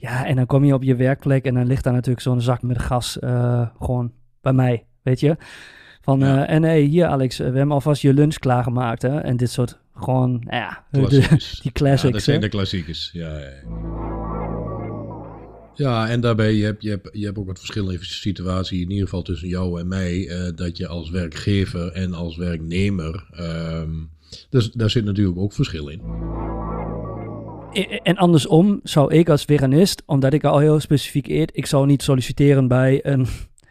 Ja, en dan kom je op je werkplek en dan ligt daar natuurlijk zo'n zak met gas uh, gewoon bij mij, weet je. Van, Ja. eh, en hey, hier Alex, eh, we hebben alvast je lunch klaargemaakt, hè. En dit soort, gewoon, nou ja, de- die classics, Ja, dat zijn hè. de klassiekers. Ja, ja. ja en daarbij, je hebt, je, hebt, je hebt ook wat verschillende situatie, in ieder geval tussen jou en mij, eh, dat je als werkgever en als werknemer, ehm, dus, daar zit natuurlijk ook verschil in. En andersom zou ik als veganist, omdat ik al heel specifiek eet, ik zou niet solliciteren bij een,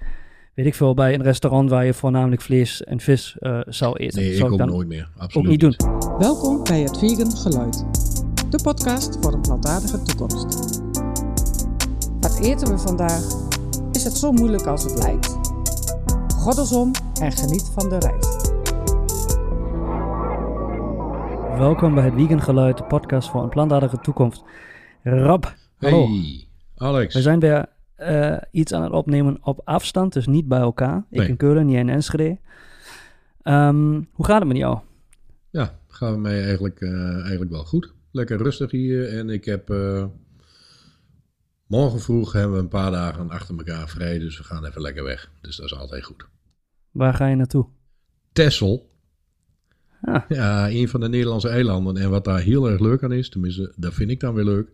weet ik veel, bij een restaurant waar je voornamelijk vlees en vis eh, zou eten. Nee, ik zou ook dan nooit meer. Absoluut niet doen. Welkom bij het Vegan Geluid, de podcast voor een plantaardige toekomst. Wat eten we vandaag? Is het zo moeilijk als het lijkt? Goddelsom en geniet van de reis. Welkom bij het Vegan Geluid, de podcast voor een plantaardige toekomst. Hallo. Hey, Alex. We zijn weer eh, iets aan het opnemen op afstand, dus niet bij elkaar. Ik in Keulen, jij in Enschede. Ehm, hoe gaat het met jou? Ja, gaat bij mij eigenlijk, eh, eigenlijk wel goed. Lekker rustig hier. En ik heb... eh, morgen vroeg hebben we een paar dagen achter elkaar vrij. Dus we gaan even lekker weg. Dus dat is altijd goed. Waar ga je naartoe? Texel. Ah. Ja, een van de Nederlandse eilanden. En wat daar heel erg leuk aan is, tenminste, dat vind ik dan weer leuk.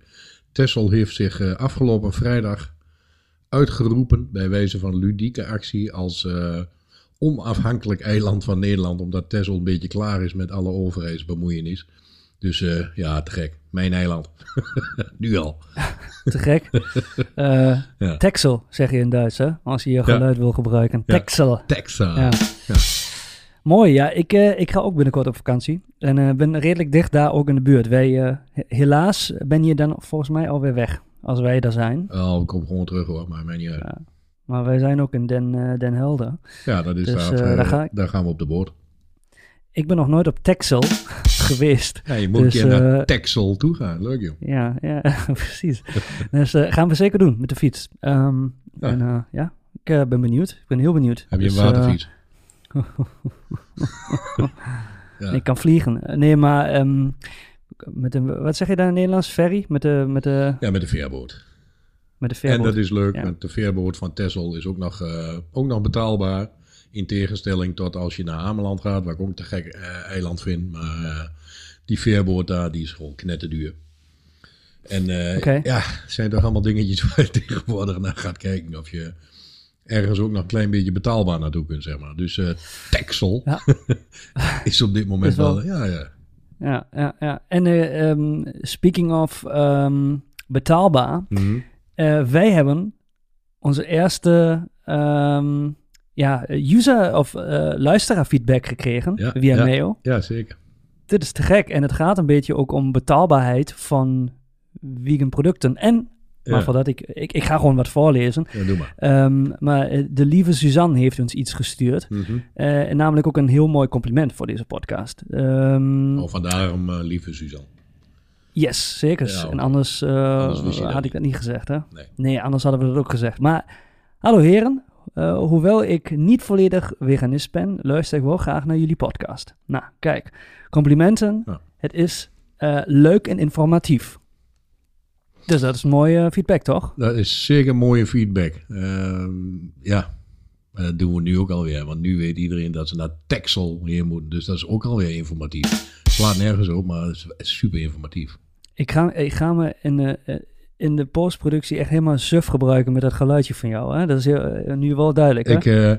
Texel heeft zich eh, afgelopen vrijdag uitgeroepen bij wijze van ludieke actie als eh, onafhankelijk eiland van Nederland. Omdat Texel een beetje klaar is met alle overheidsbemoeienis. Dus eh, ja, te gek. Mijn eiland. nu al. Te gek. Ja. Texel, zeg je in Duits, hè? Als je je geluid wil gebruiken. Ja. Texel. Mooi, ja. Ik, eh, ik ga ook binnenkort op vakantie. En eh, ben redelijk dicht daar ook in de buurt. Wij, eh, he- helaas ben je dan volgens mij alweer weg. Als wij daar zijn. Oh, ik kom gewoon terug hoor, maar mij niet uit. Ja. Maar wij zijn ook in Den, Den Helder. Ja, dat is Dus, daar, daar ga ik- daar gaan we op de boot. Ik ben nog nooit op Texel geweest. Ja, je moet Dus, een keer naar Texel toe gaan. Leuk joh. Ja, ja precies. dus gaan we zeker doen met de fiets. Ehm, Ja. En ja, ik ben benieuwd. Ik ben heel benieuwd. Heb je een Dus, waterfiets? Ja. Ik kan vliegen. Nee, maar ehm, met een, wat zeg je daar in het Nederlands? Ferry? Met de, met de, ja, met de veerboot. met de En veerboot. dat is leuk, Ja. want de veerboot van Texel is ook nog, eh, ook nog betaalbaar. In tegenstelling tot als je naar Ameland gaat, waar ik ook een te gek eh, eiland vind. Maar eh, die veerboot daar, die is gewoon knetterduur. En Oké. ja, zijn toch allemaal dingetjes waar je tegenwoordig naar gaat kijken. Of je ergens ook nog een klein beetje betaalbaar naartoe kunt, zeg maar. Dus eh Texel Ja. is op dit moment wel- wel, ja, ja. Ja, ja, ja. En eh, ehm, speaking of ehm, betaalbaar. Mhm. eh, wij hebben onze eerste ehm, ja, user- of eh luisteraarfeedback gekregen Ja, via ja. mail. Ja, zeker. Dit is te gek. En het gaat een beetje ook om betaalbaarheid van vegan producten. En, maar Ja. voordat ik, ik... Ik ga gewoon wat voorlezen. Ja, doe maar. Ehm, maar eh, de lieve Suzanne heeft ons iets gestuurd. Mhm. Eh, en namelijk ook een heel mooi compliment voor deze podcast. Ehm, Oh, vandaarom, eh, lieve Suzanne. Yes, zeker. Ja, en anders, dat had ik dat niet gezegd, hè? Nee. Nee, anders hadden we dat ook gezegd. Maar, hallo heren. Hoewel ik niet volledig veganist ben, luister ik wel graag naar jullie podcast. Nou, kijk. Complimenten. Het is leuk en informatief. Dus dat is mooie feedback, toch? Dat is zeker mooie feedback. Ehm, ja, maar dat doen we nu ook alweer. Want nu weet iedereen dat ze naar Texel weer moeten. Dus dat is ook alweer informatief. Slaat nergens op, maar het is super informatief. Ik ga, ik ga me in de, eh, in de postproductie echt helemaal suf gebruiken met dat geluidje van jou. Hè? Dat is heel, eh, nu wel duidelijk, hè? Ik, eh,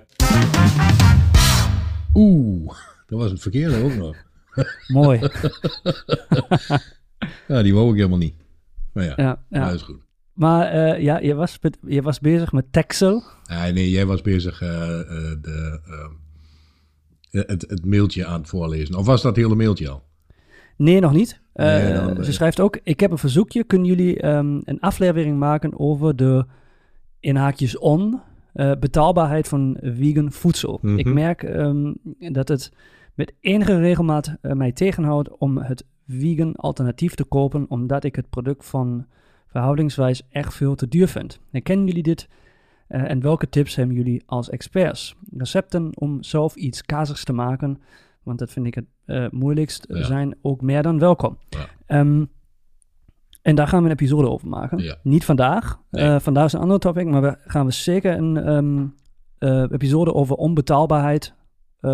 Oeh, dat was het verkeerde ook nog. Mooi. Ja, die wou ik helemaal niet. Maar ja, Ja, ja. dat is goed. Maar eh, ja, je was, je was bezig met Texel. Ah, nee, jij was bezig eh, eh, de, het, het mailtje aan het voorlezen. Of was dat hele mailtje al? Nee, nog niet. Nee, dan, ze schrijft ook, ik heb een verzoekje. Kunnen jullie ehm, een aflevering maken over de, in haakjes on, betaalbaarheid van vegan voedsel? Mhm. Ik merk ehm, dat het met enige regelmaat mij tegenhoudt om het vegan alternatief te kopen, omdat ik het product van verhoudingswijs echt veel te duur vind. Herkennen jullie dit? Eh, en welke tips hebben jullie als experts? Recepten om zelf iets kazigs te maken, want dat vind ik het eh, moeilijkst, Ja. zijn ook meer dan welkom. Ja. Ehm, En daar gaan we een episode over maken. Ja. Niet vandaag. Nee. Eh, vandaag is een ander topic, maar we gaan we zeker een ehm, eh, episode over onbetaalbaarheid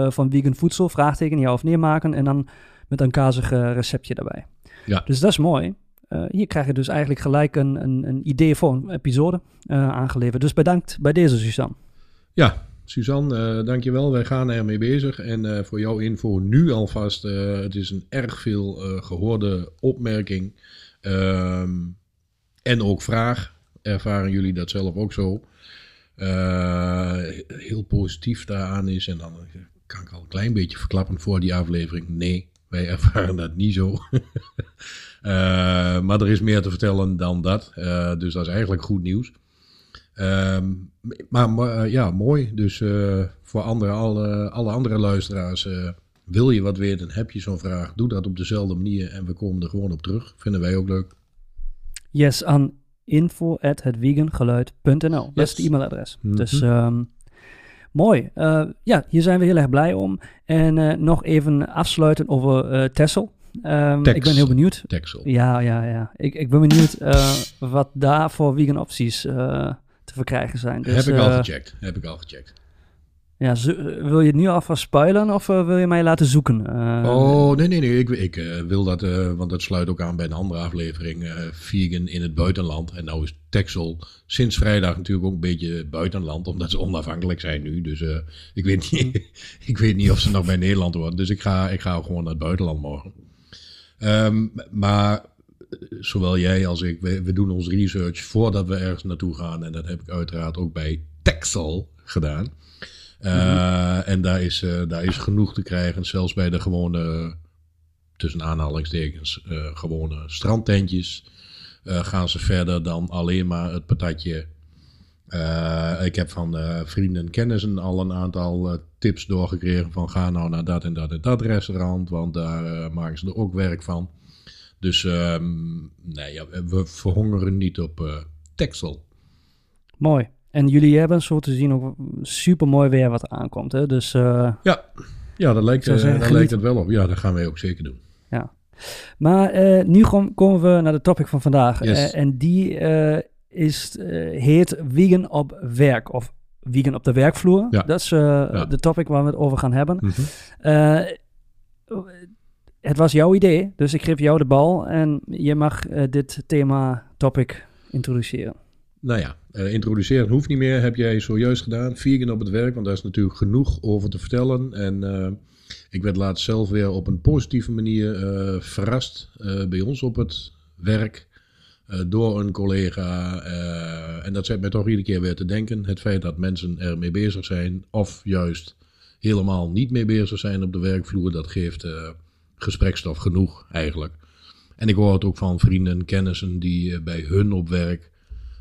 van vegan voedsel, vraagteken, ja of nee maken. En dan met een kazig eh, receptje daarbij. Ja. Dus dat is mooi. Eh, hier krijg je dus eigenlijk gelijk een, een, een idee voor een episode eh, aangeleverd. Dus bedankt bij deze, Suzanne. Ja, Suzanne, eh dankjewel. Wij gaan ermee bezig. En voor jouw info nu alvast, het is een erg veel eh, gehoorde opmerking. Ehm, en ook vraag. Ervaren jullie dat zelf ook zo? Heel positief daaraan is. En dan kan ik al een klein beetje verklappen voor die aflevering. Nee, wij ervaren dat niet zo. Eh, maar er is meer te vertellen dan dat. Eh, dus dat is eigenlijk goed nieuws. Ehm, maar maar, eh, ja, mooi. Dus voor andere, alle, alle andere luisteraars, wil je wat weten, heb je zo'n vraag, doe dat op dezelfde manier en we komen er gewoon op terug. Vinden wij ook leuk. Yes, aan info.hetvegangeluid.nl. Dat is Yes. het e-mailadres. Mhm. Dus ehm, mooi. Eh, ja, hier zijn we heel erg blij om. En eh, nog even afsluiten over eh Tessel. Ehm, ik ben heel benieuwd. Texel. Ja, ja, ja. Ik, ik ben benieuwd wat daar voor vegan opties te verkrijgen zijn. Dus, heb ik al gecheckt. Heb ik al gecheckt. Ja, zo- wil je het nu alvast spoilen of eh, wil je mij laten zoeken? Eh, oh, nee, nee, nee. Ik, ik eh, wil dat, eh, want dat sluit ook aan bij een andere aflevering. eh, vegan in het buitenland. En nou is Texel sinds vrijdag natuurlijk ook een beetje buitenland, omdat ze onafhankelijk zijn nu. Dus eh, ik, weet niet, ik weet niet of ze nog bij Nederland worden. Dus ik ga, ik ga gewoon naar het buitenland morgen. Ehm, maar eh, zowel jij als ik, we, we doen ons research voordat we ergens naartoe gaan. En dat heb ik uiteraard ook bij Texel gedaan. Eh, En daar is, eh, daar is genoeg te krijgen, zelfs bij de gewone, tussen aanhalingstekens, eh, gewone strandtentjes. gaan ze verder dan alleen maar het patatje. Ik heb van vrienden en kennissen al een aantal tips doorgekregen van ga nou naar dat en dat en dat restaurant, want daar maken ze er ook werk van. Dus ehm, nee, we verhongeren niet op Texel. Mooi. En jullie hebben zo te zien ook super mooi weer wat aankomt. Hè? Dus eh, Ja, ja daar, lijkt, eh, zeggen, daar geniet. lijkt het wel op. Ja, dat gaan wij ook zeker doen. Ja. Maar eh, nu kom- komen we naar de topic van vandaag. Yes. En die is, heet vegan op werk. Of vegan op de werkvloer. Ja. Dat is de topic waar we het over gaan hebben. Mhm. Het was jouw idee, dus ik geef jou de bal. En je mag dit thema topic introduceren. Nou ja, eh, introduceren hoeft niet meer. Heb jij zojuist gedaan. Vegan op het werk, want daar is natuurlijk genoeg over te vertellen. En eh, ik werd laatst zelf weer op een positieve manier eh, verrast bij ons op het werk. door een collega. en dat zet mij toch iedere keer weer te denken. Het feit dat mensen ermee bezig zijn, of juist helemaal niet mee bezig zijn op de werkvloer, dat geeft gesprekstof genoeg eigenlijk. En ik hoor het ook van vrienden, kennissen die bij hun op werk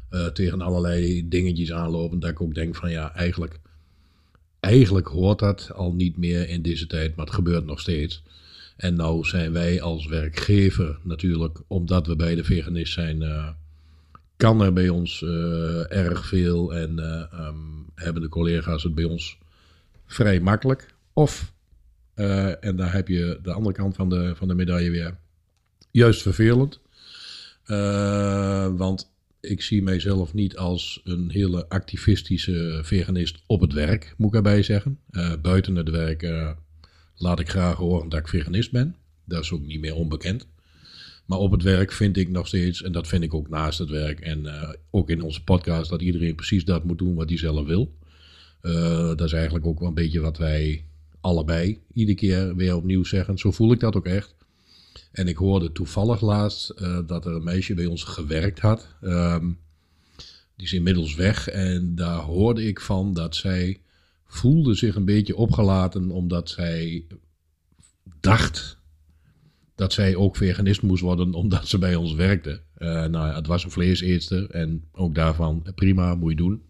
eh, tegen allerlei dingetjes aanlopen. Dat ik ook denk van ja, eigenlijk, eigenlijk hoort dat al niet meer in deze tijd, maar het gebeurt nog steeds. En nou zijn wij als werkgever natuurlijk, omdat we bij de veganist zijn, eh, kan er bij ons eh, erg veel en eh, ehm, hebben de collega's het bij ons vrij makkelijk. Of, en daar heb je de andere kant van de, van de medaille weer, juist vervelend. Want ik zie mijzelf niet als een hele activistische veganist op het werk, moet ik erbij zeggen. Eh, buiten het werk eh, laat ik graag horen dat ik veganist ben. Dat is ook niet meer onbekend. Maar op het werk vind ik nog steeds, en dat vind ik ook naast het werk en eh, ook in onze podcast, dat iedereen precies dat moet doen wat hij zelf wil. Dat is eigenlijk ook wel een beetje wat wij allebei iedere keer weer opnieuw zeggen. Zo voel ik dat ook echt. En ik hoorde toevallig laatst eh, dat er een meisje bij ons gewerkt had. Ehm, die is inmiddels weg. En daar hoorde ik van dat zij voelde zich een beetje opgelaten. Omdat zij dacht dat zij ook veganist moest worden omdat ze bij ons werkte. Eh, nou ja, het was een vleeseetster. En ook daarvan prima, moet je doen.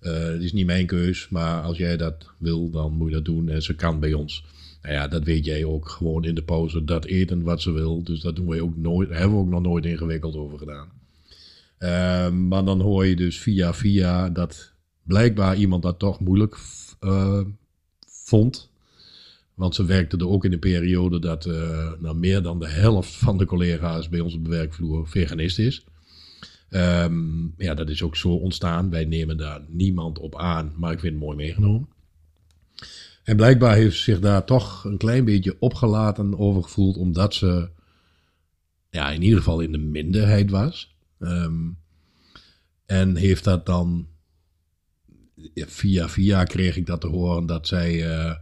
Eh, het is niet mijn keus, maar als jij dat wil, dan moet je dat doen. En ze kan bij ons. Nou ja, dat weet jij ook gewoon in de pauze. Dat eten wat ze wil. Dus dat doen wij ook nooit, hebben we ook nog nooit ingewikkeld over gedaan. Ehm, maar dan hoor je dus via via dat blijkbaar iemand dat toch moeilijk eh, vond. Want ze werkte er ook in een periode dat uh, nou, meer dan de helft van de collega's bij ons op de werkvloer veganist is. Um, ja, dat is ook zo ontstaan. Wij nemen daar niemand op aan, maar ik vind het mooi meegenomen. En blijkbaar heeft ze zich daar toch een klein beetje opgelaten over gevoeld, omdat ze ja, in ieder geval in de minderheid was. Um, en heeft dat dan via via kreeg ik dat te horen dat zij, uh,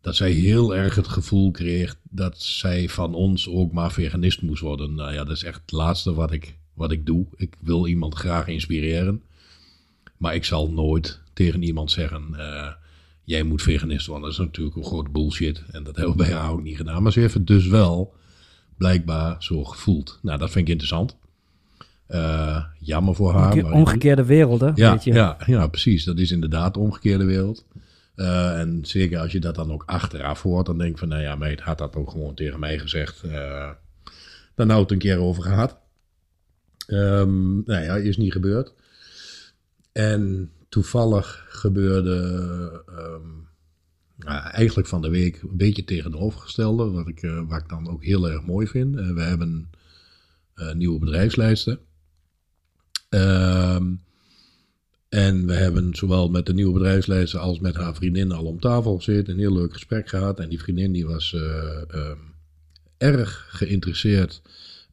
dat zij heel erg het gevoel kreeg dat zij van ons ook maar veganist moest worden. Nou ja, dat is echt het laatste wat ik, wat ik doe. Ik wil iemand graag inspireren. Maar ik zal nooit tegen iemand zeggen: uh, jij moet veganist worden. Dat is natuurlijk een groot bullshit. En dat hebben we bij haar ook niet gedaan. Maar ze heeft het dus wel blijkbaar zo gevoeld. Nou, dat vind ik interessant. Uh, jammer voor haar. Omge omgekeerde wereld, hè? Ja, ja, ja, precies. Dat is inderdaad de omgekeerde wereld. Uh, en zeker als je dat dan ook achteraf hoort, dan denk ik van, nou ja, meid had dat ook gewoon tegen mij gezegd. Uh, dan nou het een keer over gehad. Um, nou ja, is niet gebeurd. En toevallig gebeurde um, nou, eigenlijk van de week een beetje tegenovergestelde, wat ik, uh, wat ik dan ook heel erg mooi vind. we hebben een nieuwe bedrijfsleider. Ehm, en we hebben zowel met de nieuwe bedrijfsleider als met haar vriendin al om tafel gezeten. Een heel leuk gesprek gehad. En die vriendin die was uh, uh, erg geïnteresseerd.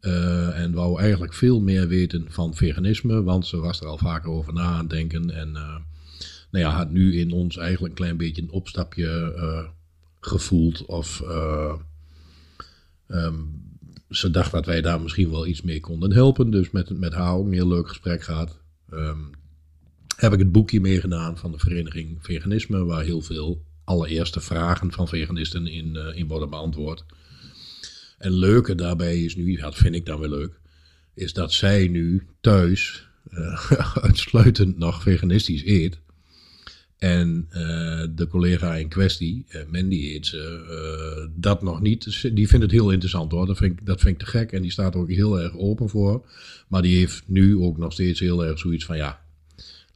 Uh, en wou eigenlijk veel meer weten van veganisme. Want ze was er al vaker over na aan het denken. En nou ja, had nu in ons eigenlijk een klein beetje een opstapje gevoeld. Of um, ze dacht dat wij daar misschien wel iets mee konden helpen. Dus met, met haar ook een heel leuk gesprek gehad. Um, heb ik het boekje meegedaan van de vereniging Veganisme, waar heel veel allereerste vragen van veganisten in, in worden beantwoord. En leuke daarbij is nu, dat vind ik dan wel leuk, is dat zij nu thuis uh, uitsluitend nog veganistisch eet. En uh, de collega in kwestie, uh, Mandy heet ze, dat nog niet. Die vindt het heel interessant hoor. Dat vind, ik, dat vind ik te gek. En die staat er ook heel erg open voor. Maar die heeft nu ook nog steeds heel erg zoiets van ja.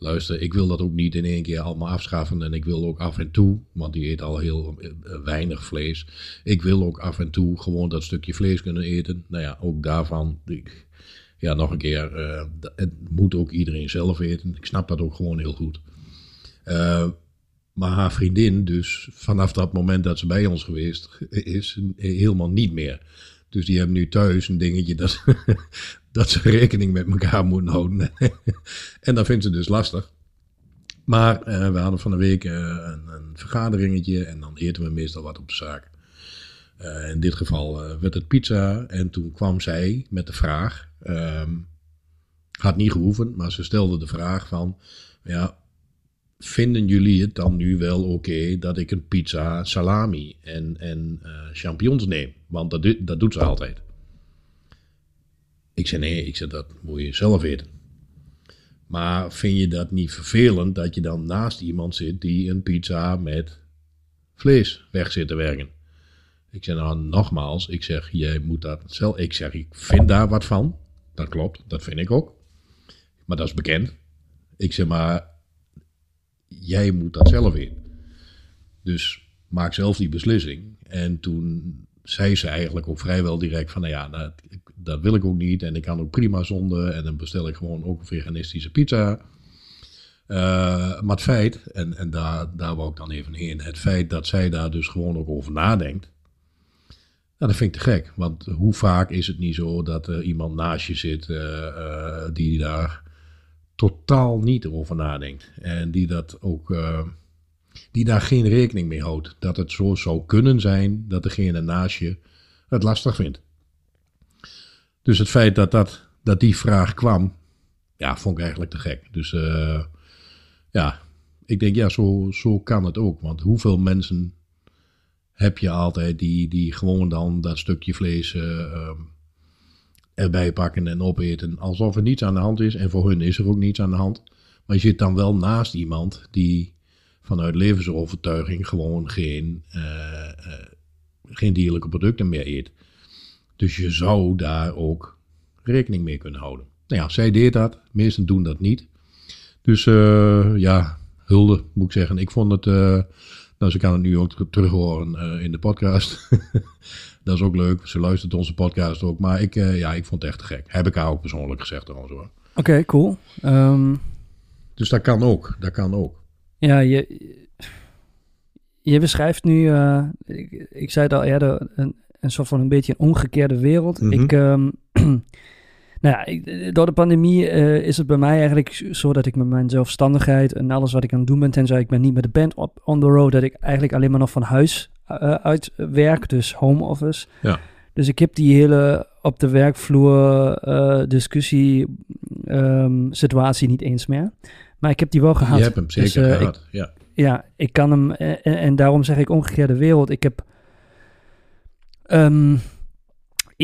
Luister, ik wil dat ook niet in één keer allemaal afschaffen. En ik wil ook af en toe, want die eet al heel weinig vlees. Ik wil ook af en toe gewoon dat stukje vlees kunnen eten. Nou ja, ook daarvan. Ja, nog een keer. het moet ook iedereen zelf eten. Ik snap dat ook gewoon heel goed. Maar haar vriendin dus vanaf dat moment dat ze bij ons geweest is, helemaal niet meer. Dus die hebben nu thuis een dingetje dat, dat ze rekening met elkaar moeten houden. en dat vindt ze dus lastig. Maar uh, we hadden van de week uh, een, een, vergaderingetje en dan eten we meestal wat op de zaak. Uh, in dit geval werd het pizza en toen kwam zij met de vraag, um, had niet gehoeven, maar ze stelde de vraag van, ja, vinden jullie het dan nu wel oké dat ik een pizza, salami en, en uh, champignons neem? Want dat, dat doet ze altijd. Ik zei nee, ik zei dat moet je zelf weten. Maar vind je dat niet vervelend dat je dan naast iemand zit die een pizza met vlees weg zit te werken? Ik zeg nou nogmaals, ik zeg jij moet dat zelf. Ik zeg ik vind daar wat van. Dat klopt, dat vind ik ook. Maar dat is bekend. Ik zeg maar jij moet dat zelf in. Dus maak zelf die beslissing. En toen zei ze eigenlijk ook vrijwel direct van, nou ja, nou, dat wil ik ook niet. En ik kan ook prima zonder. En dan bestel ik gewoon ook een veganistische pizza. Uh, maar het feit, en, en daar, daar wou ik dan even heen, het feit dat zij daar dus gewoon ook over nadenkt. Nou, dat vind ik te gek. Want hoe vaak is het niet zo dat er iemand naast je zit uh, uh, die daar totaal niet over nadenkt. En die dat ook. Uh, die daar geen rekening mee houdt. Dat het zo zou kunnen zijn dat degene naast je het lastig vindt. Dus het feit dat, dat, dat die vraag kwam, ja, vond ik eigenlijk te gek. Dus uh, ja, ik denk, ja, zo, zo kan het ook. Want hoeveel mensen heb je altijd die, die gewoon dan dat stukje vlees uh, erbij pakken en opeten. Alsof er niets aan de hand is. En voor hun is er ook niets aan de hand. Maar je zit dan wel naast iemand die vanuit levensovertuiging gewoon geen, uh, uh, geen dierlijke producten meer eet. Dus je zou daar ook rekening mee kunnen houden. Nou ja, zij deed dat. Meesten doen dat niet. Dus uh, ja, hulde moet ik zeggen. Ik vond het Nou, ze kan het nu ook ter- terug horen eh, in de podcast. dat is ook leuk. Ze luistert onze podcast ook. Maar ik, eh, ja, ik vond het echt te gek. Heb ik haar ook persoonlijk gezegd trouwens hoor. Oké, cool. Ehm, Dus dat kan ook. Dat kan ook. ja, je, je beschrijft nu, eh, ik, ik zei het al eerder, een, een soort van een beetje een omgekeerde wereld. Mhm. Ik, ehm, nou ja, door de pandemie eh, is het bij mij eigenlijk zo dat ik met mijn zelfstandigheid en alles wat ik aan het doen ben, tenzij ik ben niet met de band op on the road, dat ik eigenlijk alleen maar nog van huis eh, uit werk, dus home office. Ja. Dus ik heb die hele op de werkvloer eh, discussie ehm, situatie niet eens meer. Maar ik heb die wel gehad. Je hebt hem zeker Dus, eh, ik- gehad. ja. ja, ik kan hem. eh, En, en daarom zeg ik omgekeerde wereld. Ik heb. ehm,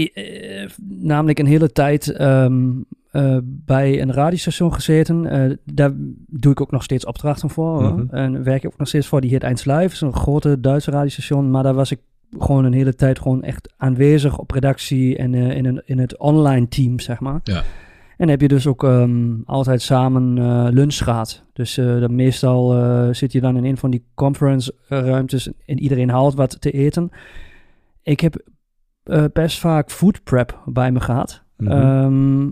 eh, namelijk een hele tijd ehm, eh, bij een radiostation gezeten. Eh, daar doe ik ook nog steeds opdrachten voor. Mhm. En werk ik ook nog steeds voor. Die heet Eindslui. Zo'n grote Duitse radiostation. Maar daar was ik gewoon een hele tijd gewoon echt aanwezig op redactie en in, een, in het online team, zeg maar. Ja. En heb je dus ook ehm, altijd samen lunch gehad. Dus dan meestal zit je dan in een van die conference ruimtes en iedereen haalt wat te eten. Ik heb eh, best vaak food prep bij me gehad. Mhm.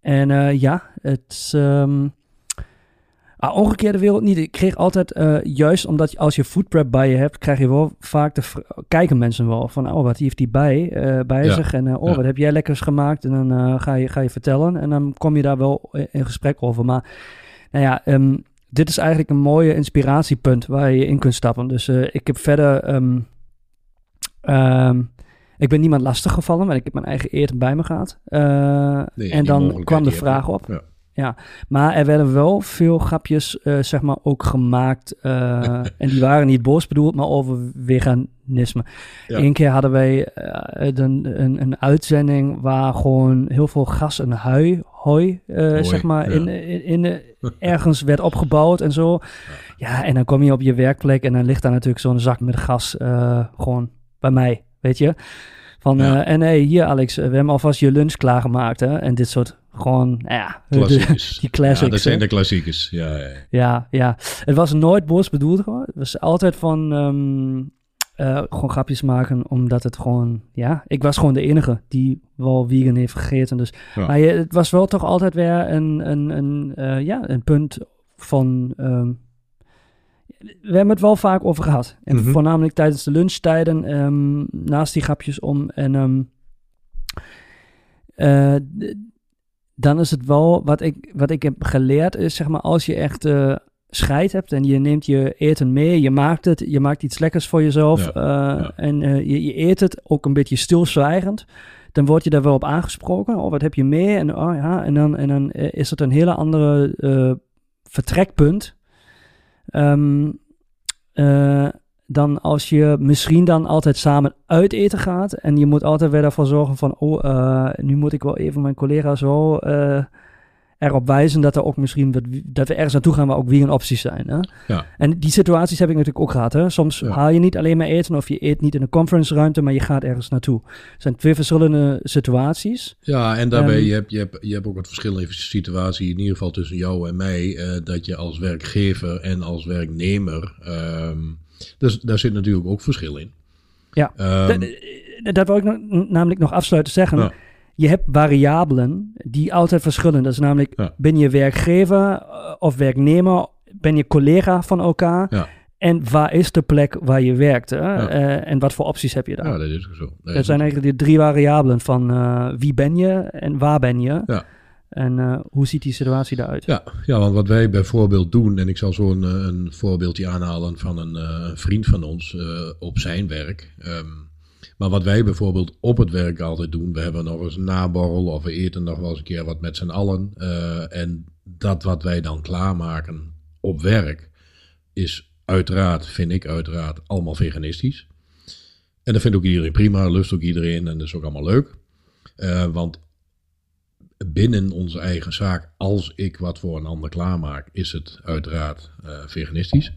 En eh, ja, het... ehm, ah, omgekeerde wereld niet. Ik kreeg altijd, eh, juist omdat je, als je food prep bij je hebt, krijg je wel vaak de kijken mensen wel van, oh, wat heeft die bij, bij Ja, zich? En oh, ja. wat heb jij lekkers gemaakt? En dan ga, je, ga je vertellen en dan kom je daar wel in, in gesprek over. Maar nou ja, ehm, dit is eigenlijk een mooie inspiratiepunt waar je in kunt stappen. Dus ik heb verder, ehm, ik ben niemand lastig gevallen, maar ik heb mijn eigen eten bij me gehad. Eh, Nee, en dan kwam de vraag op. Ja. Maar er werden wel veel grapjes, eh, zeg maar, ook gemaakt. eh, en die waren niet boos bedoeld, maar over veganisme. Ja. Eén keer hadden wij een, een, een uitzending waar gewoon heel veel gas en hui, hooi, zeg maar, ja. in, in, in de- ergens werd opgebouwd en zo. Ja, en dan kom je op je werkplek en dan ligt daar natuurlijk zo'n zak met gas gewoon bij mij, weet je. Van, Ja. eh, en hey, hier Alex, eh, we hebben alvast je lunch klaargemaakt, hè. En dit soort, gewoon, nou ja, de- Klassiekers. die classics, Ja, dat zijn de klassiekers. Ja, ja. Ja, ja. Het was nooit boos bedoeld gewoon. Het was altijd van eh, gewoon grapjes maken, omdat het gewoon, ja, ik was gewoon de enige die wel vegan heeft gegeten. Dus Ja. maar je, het was wel toch altijd weer een, een, een, ja, een punt van. ehm, we hebben het wel vaak over gehad. En Mhm. voornamelijk tijdens de lunchtijden, ehm, naast die grapjes om. En ehm, eh, dan is het wel wat ik, wat ik heb geleerd, is zeg maar als je echt eh scheid hebt en je neemt je eten mee, je maakt het, je maakt iets lekkers voor jezelf Ja, eh, ja. en je, je eet het ook een beetje stilzwijgend, dan word je daar wel op aangesproken. Oh, wat heb je mee? En, oh, ja, en dan, en dan is het een hele andere vertrekpunt. Ehm, eh, dan als je misschien dan altijd samen uit eten gaat. En je moet altijd weer ervoor zorgen van... Oh, eh, nu moet ik wel even mijn collega's wel eh, erop wijzen... dat, er ook misschien wat, dat we ergens naartoe gaan waar ook vegan opties zijn. Hè? Ja. En die situaties heb ik natuurlijk ook gehad. Hè? Soms Ja. haal je niet alleen maar eten... of je eet niet in een conference ruimte... maar je gaat ergens naartoe. Het zijn twee verschillende situaties. Ja, en daarbij, Ehm, je, hebt, je, hebt, je hebt ook wat verschillende situatie, in ieder geval tussen jou en mij, eh, dat je als werkgever en als werknemer, ehm, dus daar zit natuurlijk ook verschil in. Ja. Ehm, Dat- dat, wil ik namelijk nog afsluiten zeggen. Ja. Je hebt variabelen die altijd verschillen. Dat is namelijk, Ja. ben je werkgever eh, of werknemer? Ben je collega van elkaar? Ja. En waar is de plek waar je werkt? Hè? Ja. Eh, en wat voor opties heb je daar? ja, dat is zo. Dat zijn eigenlijk de drie variabelen van eh, wie ben je en waar ben je? Ja. En hoe ziet die situatie eruit? Ja, ja, want wat wij bijvoorbeeld doen, en ik zal zo een, een voorbeeldje aanhalen van een vriend van ons op zijn werk. Ehm, maar wat wij bijvoorbeeld op het werk altijd doen, we hebben nog eens een naborrel of we eten nog wel eens een keer wat met z'n allen. eh, en dat wat wij dan klaarmaken op werk is uiteraard, vind ik uiteraard, allemaal veganistisch. En dat vindt ook iedereen prima, lust ook iedereen en dat is ook allemaal leuk. Eh, want binnen onze eigen zaak, als ik wat voor een ander klaarmaak, is het uiteraard eh, veganistisch.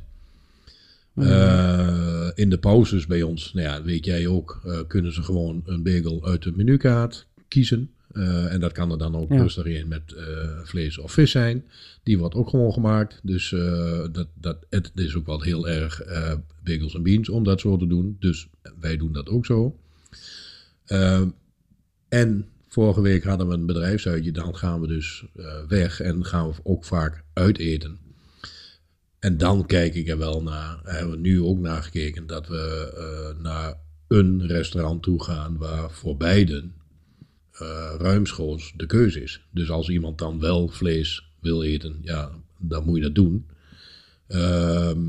Eh, in de pauzes bij ons, nou ja, weet jij ook, eh, kunnen ze gewoon een bagel uit de menukaart kiezen. Eh, en dat kan er dan ook Ja. rustig in met vlees of vis zijn. Die wordt ook gewoon gemaakt. Dus dat, dat, het is ook wel heel erg bagels en beans om dat zo te doen. Dus wij doen dat ook zo. En vorige week hadden we een bedrijfsuitje. Dan gaan we dus weg en gaan we ook vaak uiteten. En dan kijk ik er wel naar, hebben we nu ook naar gekeken, dat we eh, naar een restaurant toe gaan waar voor beiden eh, ruimschoots de keuze is. Dus als iemand dan wel vlees wil eten, ja, dan moet je dat doen. Ehm,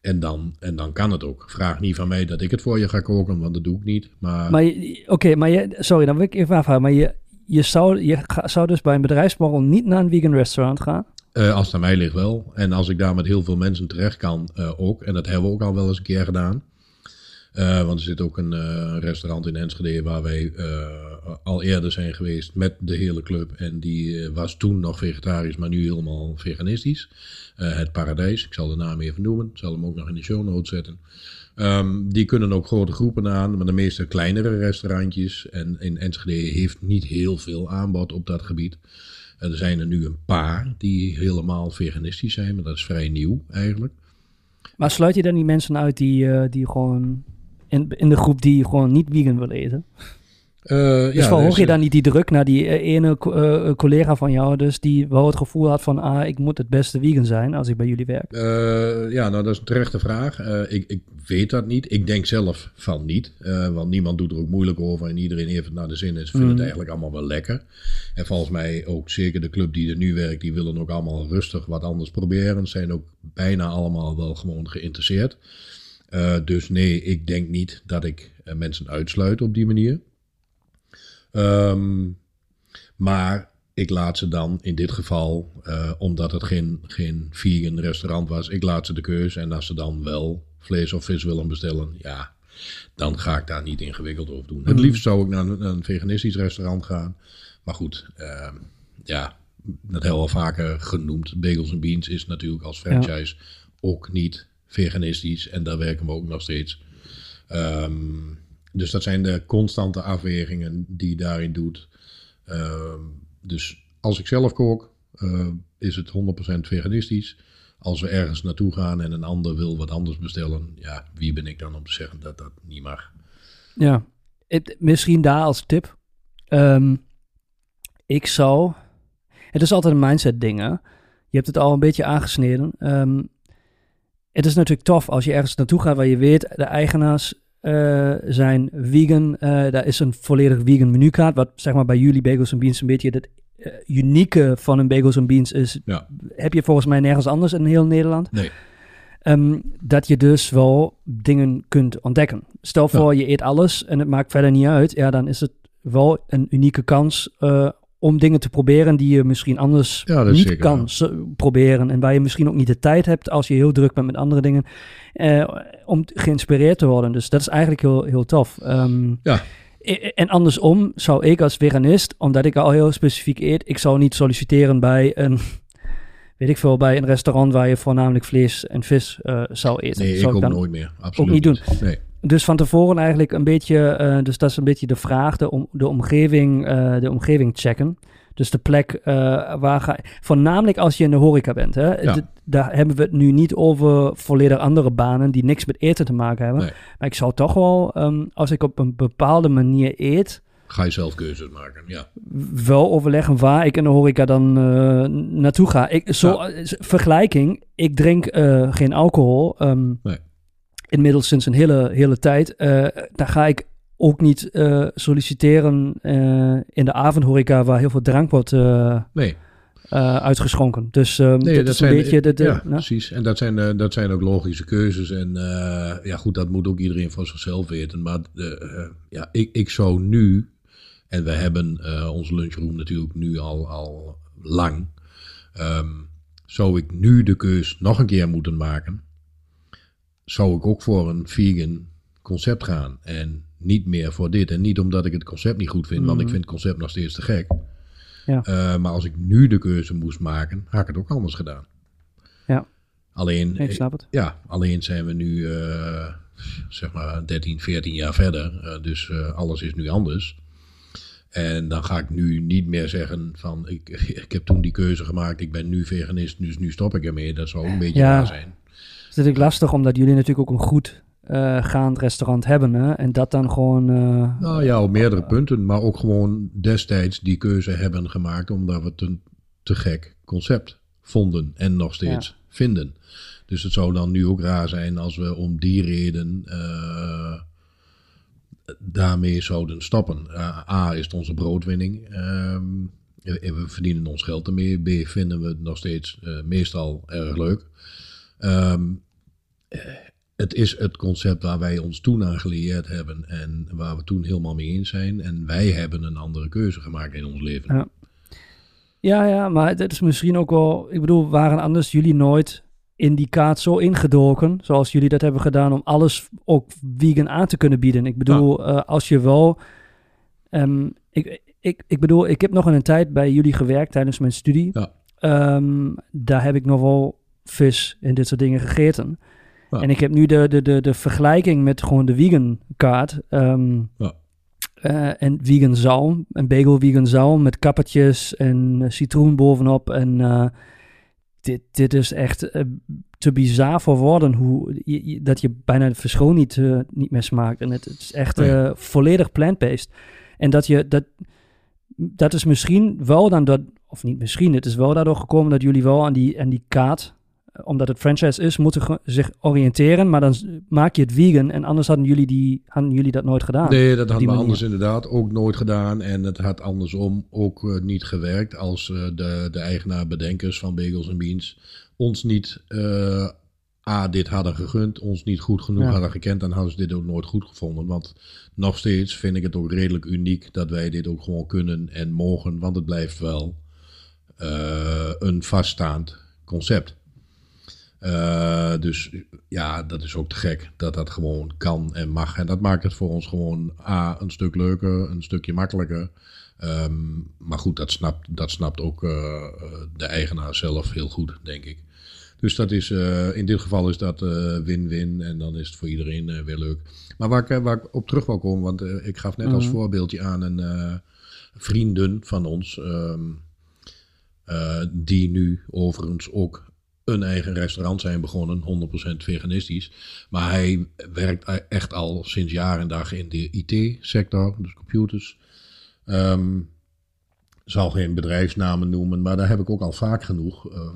en, dan, en dan kan het ook. Vraag niet van mij dat ik het voor je ga koken, want dat doe ik niet. Maar, Maar oké, maar je, sorry, dan wil ik even afvragen. Maar je, je, zou, je zou dus bij een bedrijfsborrel niet naar een vegan restaurant gaan? Eh, als het aan mij ligt wel. En als ik daar met heel veel mensen terecht kan, eh, ook. En dat hebben we ook al wel eens een keer gedaan. Eh, want er zit ook een restaurant in Enschede waar wij al eerder zijn geweest met de hele club. En die was toen nog vegetarisch, maar nu helemaal veganistisch. Het Paradijs, ik zal de naam even noemen. Ik zal hem ook nog in de show notes zetten. Ehm, die kunnen ook grote groepen aan, maar de meeste kleinere restaurantjes. En in Enschede heeft niet heel veel aanbod op dat gebied. Er zijn er nu een paar die helemaal veganistisch zijn, maar dat is vrij nieuw eigenlijk. Maar sluit je dan die mensen uit die, eh, die gewoon in, in de groep die gewoon niet vegan willen eten? Eh, Dus ja, verhoog dus, je eh, dan niet die druk naar die eh, ene co- collega van jou, dus die wel het gevoel had van, ah, ik moet het beste vegan zijn als ik bij jullie werk? ja, nou dat is een terechte vraag. Ik, ik weet dat niet. Ik denk zelf van niet. want niemand doet er ook moeilijk over en iedereen heeft het naar de zin en ze vinden Mm. het eigenlijk allemaal wel lekker. En volgens mij ook zeker de club die er nu werkt, die willen ook allemaal rustig wat anders proberen. Ze zijn ook bijna allemaal wel gewoon geïnteresseerd. Dus nee, ik denk niet dat ik mensen uitsluit op die manier. Ehm, maar ik laat ze dan in dit geval, eh, omdat het geen, geen vegan restaurant was, ik laat ze de keuze. En als ze dan wel vlees of vis willen bestellen, ja, dan ga ik daar niet ingewikkeld over doen. Het Mm. liefst zou ik naar een, naar een veganistisch restaurant gaan. Maar goed, ehm, ja, dat we al vaker genoemd. Bagels and Beans is natuurlijk als franchise ook niet veganistisch. En daar werken we ook nog steeds. Ehm, dus dat zijn de constante afwegingen die je daarin doet. Ehm, dus als ik zelf kook, eh, is het 100% veganistisch. Als we ergens naartoe gaan en een ander wil wat anders bestellen, ja, wie ben ik dan om te zeggen dat dat niet mag? Ja, het, misschien daar als tip. Ehm, ik zou. Het is altijd een mindset ding, hè? Je hebt het al een beetje aangesneden. Ehm, het is natuurlijk tof als je ergens naartoe gaat waar je weet, de eigenaars eh, zijn vegan. eh daar is een volledig vegan menukaart. Wat zeg maar bij jullie Bagels and Beans een beetje het eh, unieke van een Bagels and Beans is. Ja. Heb je volgens mij nergens anders in heel Nederland. Nee. Ehm, dat je dus wel dingen kunt ontdekken. Stel voor, je eet alles en het maakt verder niet uit. Ja, dan is het wel een unieke kans om dingen te proberen die je misschien anders Ja, niet zeker kan proberen. En waar je misschien ook niet de tijd hebt als je heel druk bent met andere dingen. eh, om geïnspireerd te worden. Dus dat is eigenlijk heel, heel tof. Ehm, Ja. i- En andersom zou ik als veganist, omdat ik al heel specifiek eet, ik zou niet solliciteren bij een, weet ik veel, bij een restaurant waar je voornamelijk vlees en vis eh, zou eten. Nee, ik ook dan nooit meer. Absoluut niet doen. Nee. Dus van tevoren eigenlijk een beetje, eh, dus dat is een beetje de vraag, de, om, de, omgeving, eh, de omgeving checken. Dus de plek eh, waar ga voornamelijk als je in de horeca bent. Hè? Ja. Daar hebben we het nu niet over volledig andere banen die niks met eten te maken hebben. Nee. Maar ik zou toch wel, ehm, als ik op een bepaalde manier eet, Ga je zelf keuzes maken, ja. wel overleggen waar ik in de horeca dan naartoe ga. Ik, zo, vergelijking, ik drink geen alcohol. ehm, Nee. Inmiddels sinds een hele, hele tijd. Eh daar ga ik ook niet eh, solliciteren eh, in de avondhoreca waar heel veel drank wordt Nee, uitgeschonken. Dus ehm nee dat, is een beetje de... de ja, nou, precies. En dat zijn, dat zijn ook logische keuzes. En ja, goed, dat moet ook iedereen voor zichzelf weten. Maar ja, ik, ik zou nu, en we hebben onze lunchroom natuurlijk nu al, al lang, ehm, zou ik nu de keus nog een keer moeten maken, zou ik ook voor een vegan concept gaan. En niet meer voor dit. En niet omdat ik het concept niet goed vind, want ik Mhm. vind het concept nog steeds te gek. Ja. Eh, maar als ik nu de keuze moest maken, had ik het ook anders gedaan. Ja. Alleen, ik snap het. ja, alleen zijn we nu, eh, zeg maar, 13, 14 jaar verder. Eh, dus eh, alles is nu anders. En dan ga ik nu niet meer zeggen van ik, ik heb toen die keuze gemaakt, ik ben nu veganist, dus nu stop ik ermee. Dat zou ook een beetje Ja. raar zijn. Het is natuurlijk lastig, omdat jullie natuurlijk ook een goed eh, gaand restaurant hebben. Hè? En dat dan gewoon... eh, Nou ja, op meerdere punten, maar ook gewoon destijds die keuze hebben gemaakt omdat we het een te gek concept vonden en nog steeds vinden. Dus het zou dan nu ook raar zijn als we om die reden eh, daarmee zouden stoppen. A, is het onze broodwinning. en we verdienen ons geld ermee. B vinden we het nog steeds meestal erg leuk. Ehm, eh, het is het concept waar wij ons toen aan geleerd hebben en waar we toen helemaal mee eens zijn. En wij hebben een andere keuze gemaakt in ons leven. Ja. Ja, ja, maar het is misschien ook wel... Ik bedoel, waren anders jullie nooit in die kaart zo ingedoken... zoals jullie dat hebben gedaan om alles ook vegan aan te kunnen bieden? Ik bedoel, eh, als je wel... ehm, ik, ik, ik bedoel, ik heb nog in een tijd bij jullie gewerkt tijdens mijn studie. Ja. Ehm, daar heb ik nog wel vis en dit soort dingen gegeten. Ja. En ik heb nu de, de, de, de vergelijking met gewoon de vegan kaart. ehm, Ja. eh, en vegan zalm, een bagel vegan zalm met kappertjes en eh, citroen bovenop. En eh, dit, dit is echt te bizar voor woorden hoe, je- je- dat je bijna het verschil niet, niet meer smaakt. En het, het is echt volledig plant-based. En dat je, dat, dat is misschien wel dan dat, of niet misschien, het is wel daardoor gekomen dat jullie wel aan die, aan die kaart, omdat het franchise is, moeten zich oriënteren. Maar dan maak je het vegan en anders hadden jullie, die, hadden jullie dat nooit gedaan. Nee, dat hadden we manier. anders inderdaad ook nooit gedaan. En het had andersom ook eh, niet gewerkt als eh, de, de eigenaar-bedenkers van Bagels en Beans ons niet eh, A, dit hadden gegund, ons niet goed genoeg Ja. hadden gekend, dan hadden ze dit ook nooit goed gevonden. Want nog steeds vind ik het ook redelijk uniek dat wij dit ook gewoon kunnen en mogen, want het blijft wel een vaststaand concept. Eh, dus ja, dat is ook te gek dat dat gewoon kan en mag. En dat maakt het voor ons gewoon A, een stuk leuker, een stukje makkelijker. Ehm, maar goed, dat snapt, dat snapt ook eh, de eigenaar zelf heel goed, denk ik. Dus dat is, eh, in dit geval is dat win-win en dan is het voor iedereen weer leuk. Maar waar ik, waar ik op terug wil komen, want ik gaf net als Mhm. voorbeeldje aan een vrienden van ons, ehm, eh, die nu overigens ook een eigen restaurant zijn begonnen, 100% veganistisch. Maar hij werkt echt al sinds jaar en dag in de IT-sector, dus computers. Ehm zal geen bedrijfsnamen noemen, maar daar heb ik ook al vaak genoeg eh,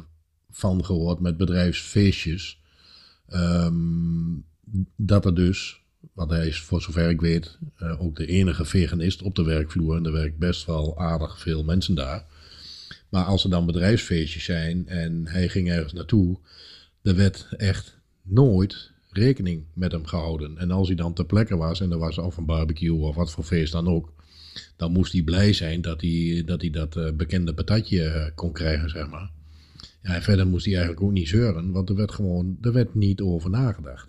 van gehoord met bedrijfsfeestjes. Ehm, dat er dus, want hij is voor zover ik weet eh, ook de enige veganist op de werkvloer en er werkt best wel aardig veel mensen daar. Maar als er dan bedrijfsfeestjes zijn en hij ging ergens naartoe, er werd echt nooit rekening met hem gehouden. En als hij dan ter plekke was en er was of een barbecue of wat voor feest dan ook, dan moest hij blij zijn dat hij dat, dat eh, bekende patatje eh, kon krijgen, zeg maar. Ja, en verder moest hij eigenlijk ook niet zeuren, want er werd gewoon er werd niet over nagedacht.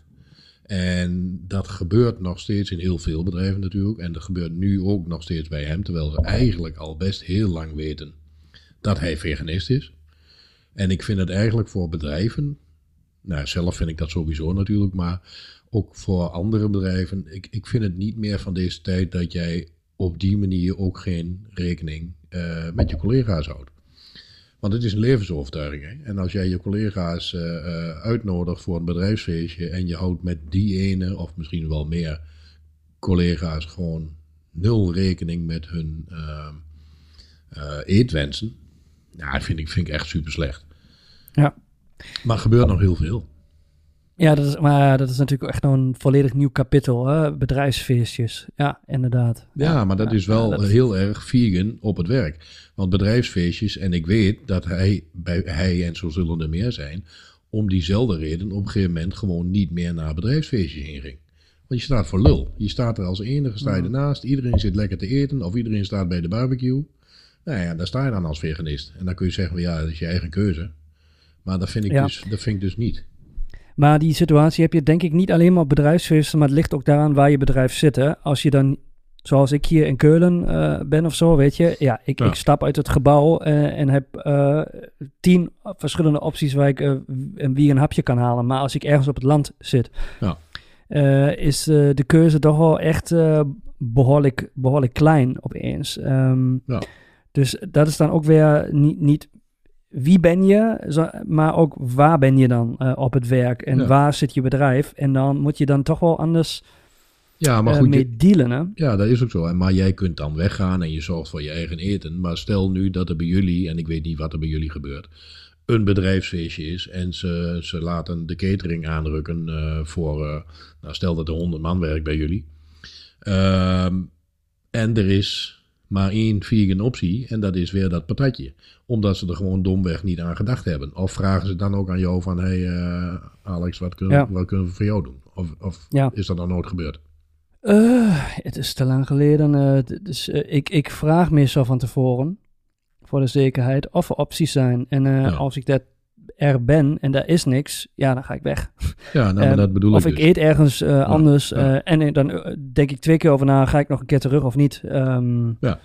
En dat gebeurt nog steeds in heel veel bedrijven natuurlijk. En dat gebeurt nu ook nog steeds bij hem, terwijl ze eigenlijk al best heel lang weten dat hij veganist is. En ik vind het eigenlijk voor bedrijven, nou zelf vind ik dat sowieso natuurlijk, maar ook voor andere bedrijven, ik, ik vind het niet meer van deze tijd dat jij op die manier ook geen rekening eh, met je collega's houdt. Want het is een levensovertuiging. Hè? En als jij je collega's eh, eh, uitnodigt voor een bedrijfsfeestje en je houdt met die ene of misschien wel meer collega's gewoon nul rekening met hun eh, eh, eetwensen, ja, dat vind ik, vind ik echt super slecht. Ja. Maar er gebeurt nog heel veel. Ja, dat is, maar dat is natuurlijk echt een volledig nieuw kapittel, hè? bedrijfsfeestjes. Ja, inderdaad. Ja, maar dat ja, is wel ja, dat- heel erg vegan op het werk. Want bedrijfsfeestjes, en ik weet dat hij, bij, hij en zo zullen er meer zijn, om diezelfde reden op een gegeven moment gewoon niet meer naar bedrijfsfeestjes heen ging. Want je staat voor lul. Je staat er als enige, sta je ernaast. Iedereen zit lekker te eten of iedereen staat bij de barbecue. Nou ja, daar sta je dan als veganist. En dan kun je zeggen, van, ja, dat is je eigen keuze. Maar dat vind ik, Ja. dus, dat vind ik dus niet. Maar die situatie heb je denk ik niet alleen maar op bedrijfsfeesten, maar het ligt ook daaraan waar je bedrijf zit. Hè? Als je dan, zoals ik hier in Keulen eh, ben of zo, weet je. Ja, ik, Ja. ik stap uit het gebouw eh, en heb eh, tien verschillende opties waar ik een wie een hapje kan halen. Maar als ik ergens op het land zit, Ja. is de keuze toch wel echt eh, behoorlijk, behoorlijk klein opeens. Ehm, Ja. Dus dat is dan ook weer niet, niet wie ben je, maar ook waar ben je dan eh, op het werk en Ja. waar zit je bedrijf. En dan moet je dan toch wel anders Ja, maar eh, goed, je- mee dealen. Hè? Ja, dat is ook zo. Maar jij kunt dan weggaan en je zorgt voor je eigen eten. Maar stel nu dat er bij jullie, en ik weet niet wat er bij jullie gebeurt, een bedrijfsfeestje is en ze, ze laten de catering aanrukken eh, voor, nou stel dat er 100 man werkt bij jullie. Ehm, en er is maar één vegan optie en dat is weer dat patatje. Omdat ze er gewoon domweg niet aan gedacht hebben. Of vragen ze dan ook aan jou van, hey eh, Alex, wat kunnen, Ja. wat kunnen we voor jou doen? Of, of Ja. is dat dan nooit gebeurd? Eh, het is te lang geleden. eh, dus, ik, ik vraag meestal van tevoren, voor de zekerheid, of er opties zijn. En Ja. als ik dat er ben en daar is niks, ja, dan ga ik weg. Ja, nou, Ehm, dat bedoel of ik ik dus. eet ergens eh, anders ja. eh, en eh, dan denk ik twee keer over na, ga ik nog een keer terug of niet. Ehm, Ja.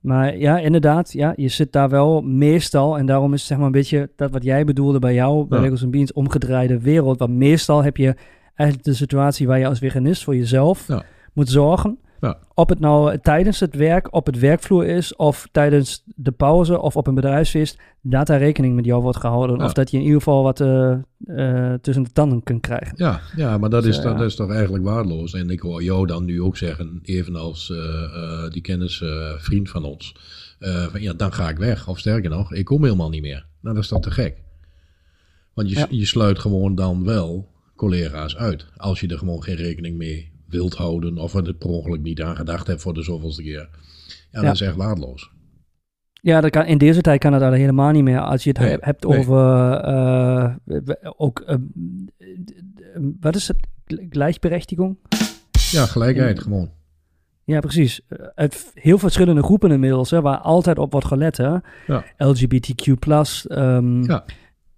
Maar ja, inderdaad, ja, je zit daar wel meestal, en daarom is het zeg maar een beetje dat wat jij bedoelde bij jou, bij Ja. Legos Beans, omgedraaide wereld. Want meestal heb je eigenlijk de situatie waar je als veganist voor jezelf Ja. moet zorgen. Ja. Of het nou tijdens het werk op het werkvloer is, of tijdens de pauze, of op een bedrijfsfeest, dat daar rekening met jou wordt gehouden. Ja. Of dat je in ieder geval wat eh, eh, tussen de tanden kunt krijgen. Ja, ja maar dat, Dus, is, dat is toch eigenlijk waardeloos. En ik hoor jou dan nu ook zeggen, evenals eh, eh, die kennis eh, vriend van ons. eh, van, ja, dan ga ik weg. Of sterker nog, ik kom helemaal niet meer. Nou, dat is toch te gek. Want je, Ja. je sluit gewoon dan wel collega's uit. Als je er gewoon geen rekening mee wilt houden. Of er per ongeluk niet aan gedacht hebt voor de zoveelste keer. Ja, dat is echt waardeloos. Ja, dat kan, in deze tijd kan het al helemaal niet meer. Als je het Nee, hebt nee. over eh, ook, eh, wat is het? Gelijkberechtigung? Ja, gelijkheid gewoon. Ja, precies. Uit heel verschillende groepen inmiddels, hè, waar altijd op wordt gelet. Hè? Ja. LGBTQ+. ehm, Ja.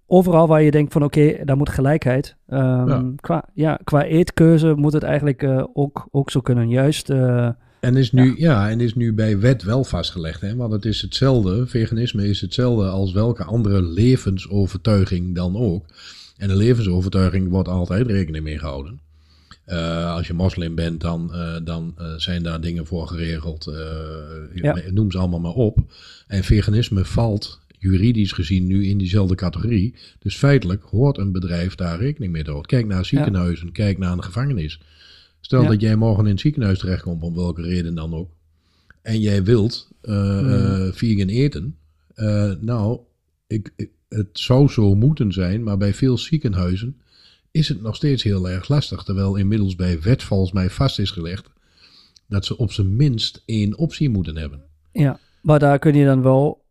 Overal waar je denkt van oké, daar moet gelijkheid. Ehm, Ja. Qua, ja, qua eetkeuze moet het eigenlijk eh, ook, ook zo kunnen. Juist, eh, En is nu, ja. en is nu bij wet wel vastgelegd. Hè? Want het is hetzelfde, veganisme is hetzelfde als welke andere levensovertuiging dan ook. En een levensovertuiging wordt altijd rekening mee gehouden. Eh, als je moslim bent, dan, dan zijn daar dingen voor geregeld. Ja. Noem ze allemaal maar op. En veganisme valt juridisch gezien nu in diezelfde categorie. Dus feitelijk hoort een bedrijf daar rekening mee te houden. Kijk naar ziekenhuizen, kijk naar een gevangenis. Stel Ja. dat jij morgen in het ziekenhuis terechtkomt, om welke reden dan ook. En jij wilt Hmm. eh, vegan eten. Eh, nou, ik, ik- het zou zo moeten zijn, maar bij veel ziekenhuizen is het nog steeds heel erg lastig. Terwijl inmiddels bij wet volgens mij vast is gelegd dat ze op zijn minst één optie moeten hebben. Ja, maar daar kun je dan wel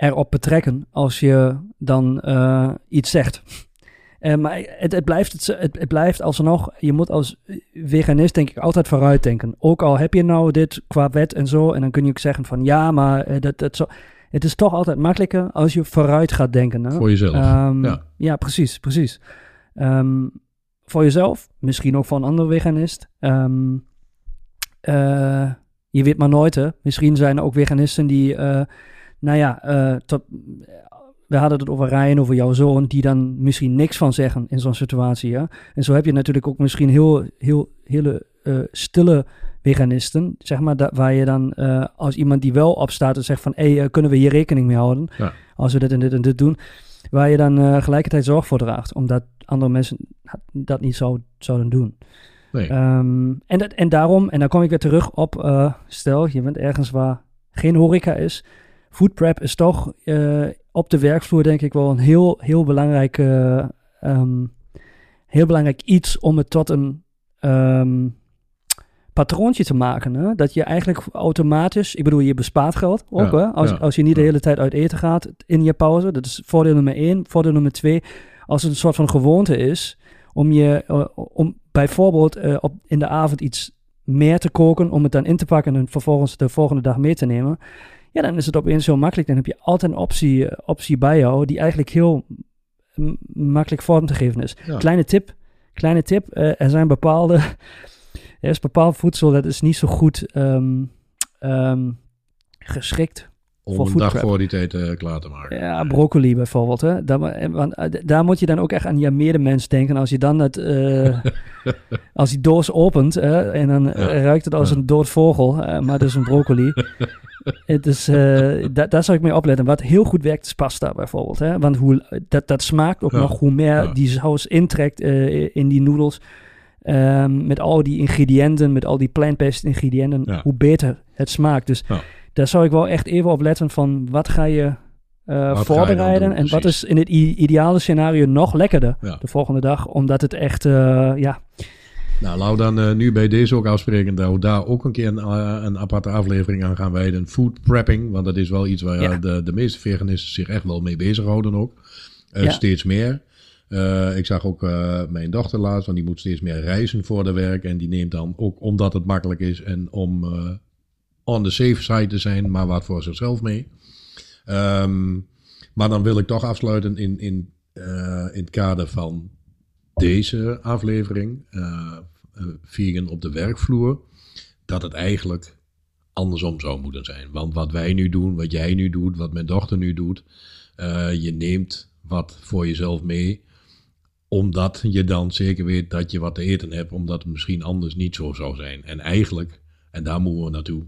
erop betrekken als je dan eh, iets zegt. Eh, maar het, het, blijft het, het, het blijft alsnog, je moet als veganist denk ik altijd vooruit denken. Ook al heb je nou dit qua wet en zo, en dan kun je ook zeggen van ja, maar eh, dat, dat zo. Het is toch altijd makkelijker als je vooruit gaat denken. Hè? Voor jezelf. Ehm, ja. ja, precies, precies. Ehm, voor jezelf, misschien ook voor een andere veganist. Ehm, eh, je weet maar nooit, hè. Misschien zijn er ook veganisten die, eh, nou ja, eh, tot, we hadden het over Ryan, over jouw zoon, die dan misschien niks van zeggen in zo'n situatie, ja. En zo heb je natuurlijk ook misschien heel, heel, hele eh, stille veganisten, zeg maar, da- waar je dan als iemand die wel opstaat en zegt van, hé, hey, kunnen we hier rekening mee houden? Ja. Als we dit en dit en dit doen, waar je dan gelijkertijd zorg voor draagt, omdat andere mensen dat niet zou, zouden doen. Nee. Ehm, en, dat, en daarom, en dan kom ik weer terug op, eh, stel, je bent ergens waar geen horeca is. Food prep is toch eh, op de werkvloer denk ik wel een heel, heel belangrijk, eh, ehm, heel belangrijk iets om het tot een ehm, patroontje te maken. Hè? Dat je eigenlijk automatisch, ik bedoel, je bespaart geld ook, Ja, hè? Als, ja, als je niet de hele tijd uit eten gaat in je pauze. Dat is voordeel nummer één. Voordeel nummer twee, als het een soort van gewoonte is om je, eh, om bijvoorbeeld eh, op, in de avond iets meer te koken, om het dan in te pakken en vervolgens de volgende dag mee te nemen. Ja, dan is het opeens zo makkelijk. Dan heb je altijd een optie, eh, optie bij jou die eigenlijk heel makkelijk vorm te geven is. Ja. Kleine tip, kleine tip. er zijn bepaalde, er is bepaald voedsel dat is niet zo goed ehm, ehm, geschikt om voor een dag prep. voor die tijd eh, klaar te maken. Ja, broccoli bijvoorbeeld. Hè? Daar, ma- want, eh, daar moet je dan ook echt aan je medemens denken. Als je dan het, eh, als die doos opent hè, en dan eh, ruikt het als Ja. een dood vogel, eh, maar dus een broccoli. het is, eh, da- daar zou ik mee opletten. Wat heel goed werkt is pasta bijvoorbeeld. Hè? Want hoe, dat, dat smaakt ook Ja. nog hoe meer die saus intrekt eh, in die noedels. Ehm, met al die ingrediënten, met al die plant-based ingrediënten, hoe beter het smaakt. Dus. Daar zou ik wel echt even op letten van wat ga je dan voorbereiden doen, en wat is in het ideale scenario nog lekkerder Ja. de volgende dag, omdat het echt, eh, ja, Nou, laten we dan eh, nu bij deze ook afspreken dat we daar ook een keer een, een aparte aflevering aan gaan wijden. Food prepping, want dat is wel iets waar Ja. de, de meeste veganisten zich echt wel mee bezighouden ook. Ja. Steeds meer. Ik zag ook mijn dochter laatst, want die moet steeds meer reizen voor de werk. En die neemt dan ook, omdat het makkelijk is en om on the safe side te zijn, maar wat voor zichzelf mee. Ehm, maar dan wil ik toch afsluiten in, in, eh, in het kader van deze aflevering, eh, vegan op de werkvloer, dat het eigenlijk andersom zou moeten zijn. Want wat wij nu doen, wat jij nu doet, wat mijn dochter nu doet, je neemt wat voor jezelf mee, omdat je dan zeker weet dat je wat te eten hebt, omdat het misschien anders niet zo zou zijn. En eigenlijk, en daar moeten we naartoe,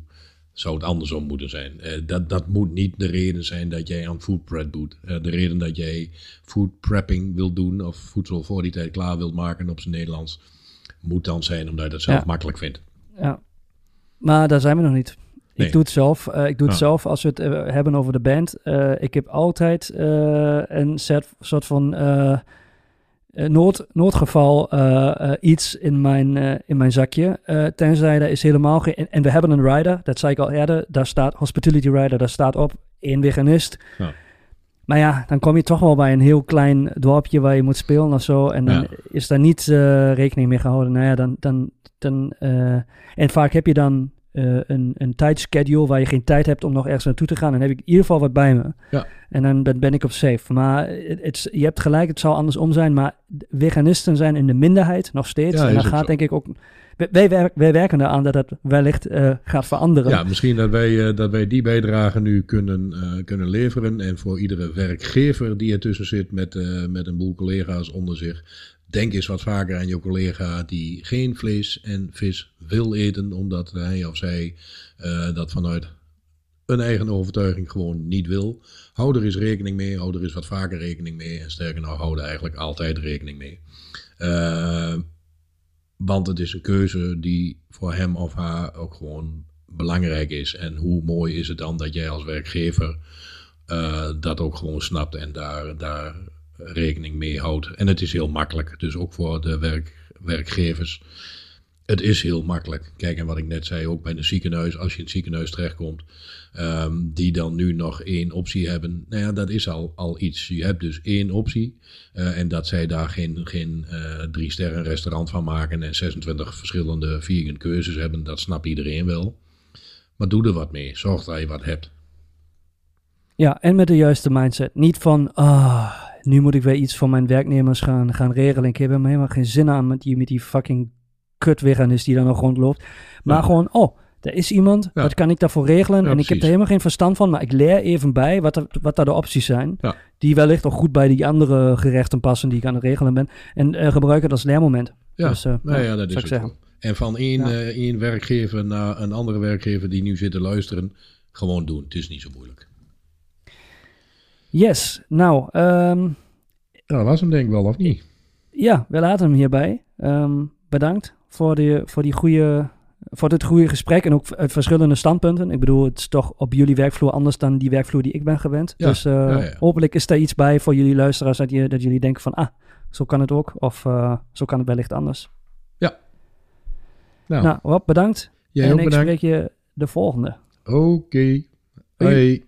zou het andersom moeten zijn. Eh, dat, dat moet niet de reden zijn dat jij aan food prep doet. Eh, de reden dat jij food prepping wil doen, of voedsel voor die tijd klaar wilt maken op zijn Nederlands, moet dan zijn omdat je het zelf Ja. makkelijk vindt. ja. Maar daar zijn we nog niet. Nee. Ik doe het zelf. eh, ik doe het Ah. zelf als we het hebben over de band. Ik heb altijd een set, soort van nood, noodgeval eh, eh, iets in mijn, eh, in mijn zakje. Eh, tenzij er is helemaal geen... En, en we hebben een rider, dat zei ik al eerder. Daar staat Hospitality Rider, daar staat op één veganist. Ja. Maar ja, dan kom je toch wel bij een heel klein dorpje waar je moet spelen of zo. En dan Ja. is daar niet eh, rekening mee gehouden. Nou ja, dan... dan, dan eh, en vaak heb je dan eh, een, een tijdschedule waar je geen tijd hebt om nog ergens naartoe te gaan. Dan heb ik in ieder geval wat bij me. Ja. En dan ben, ben ik op safe. Maar het, het- je hebt gelijk, het zal andersom zijn. Maar veganisten zijn in de minderheid nog steeds. Ja, en ook gaat zo. denk ik ook... Wij, wij, wij werken eraan dat het wellicht eh, gaat veranderen. Ja, misschien dat wij, eh, dat wij die bijdrage nu kunnen, eh, kunnen leveren. En voor iedere werkgever die ertussen zit met, met een boel collega's onder zich. Denk eens wat vaker aan je collega die geen vlees en vis wil eten. Omdat hij of zij dat vanuit een eigen overtuiging gewoon niet wil. Hou er eens rekening mee. Hou er eens wat vaker rekening mee. En sterker nog, hou er eigenlijk altijd rekening mee. Want het is een keuze die voor hem of haar ook gewoon belangrijk is. En hoe mooi is het dan dat jij als werkgever eh, dat ook gewoon snapt en daar, daar rekening mee houdt. En het is heel makkelijk, dus ook voor de werk, werkgevers. Het is heel makkelijk. Kijk, en wat ik net zei, ook bij een ziekenhuis, als je in het ziekenhuis terechtkomt, ehm, die dan nu nog één optie hebben. Nou ja, dat is al, al iets. Je hebt dus één optie. eh, en dat zij daar geen, geen eh, drie sterren restaurant van maken en 26 verschillende vegan keuzes hebben, dat snapt iedereen wel. Maar doe er wat mee. Zorg dat je wat hebt. Ja, en met de juiste mindset. Niet van, ah, nu moet ik weer iets voor mijn werknemers gaan, gaan regelen. Ik heb er helemaal geen zin aan met die, met die fucking kutveganist die daar nog rondloopt. Maar Ja. gewoon, oh, er is iemand, Ja. wat kan ik daarvoor regelen? Ja, en ik heb er helemaal geen verstand van, maar ik leer even bij wat, er, wat daar de opties zijn. Ja. Die wellicht ook goed bij die andere gerechten passen die ik aan het regelen ben. En eh, gebruik het als leermoment. Ja, Dus, eh, nou ja, dat is zo. En van één, eh, één werkgever naar een andere werkgever die nu zit te luisteren, gewoon doen. Het is niet zo moeilijk. Yes, nou, dat was hem denk ik wel, of niet? Ja, we laten hem hierbij. Ehm, bedankt voor, die, voor, die goede, voor dit goede gesprek en ook uit verschillende standpunten. Ik bedoel, het is toch op jullie werkvloer anders dan die werkvloer die ik ben gewend. Ja, dus eh, ja, ja. hopelijk is daar iets bij voor jullie luisteraars dat, je, dat jullie denken van, ah, zo kan het ook. Of eh, zo kan het wellicht anders. Nou, Nou, Rob, bedankt. jij en ook ik bedankt. spreek je de volgende. Oké. Hoi.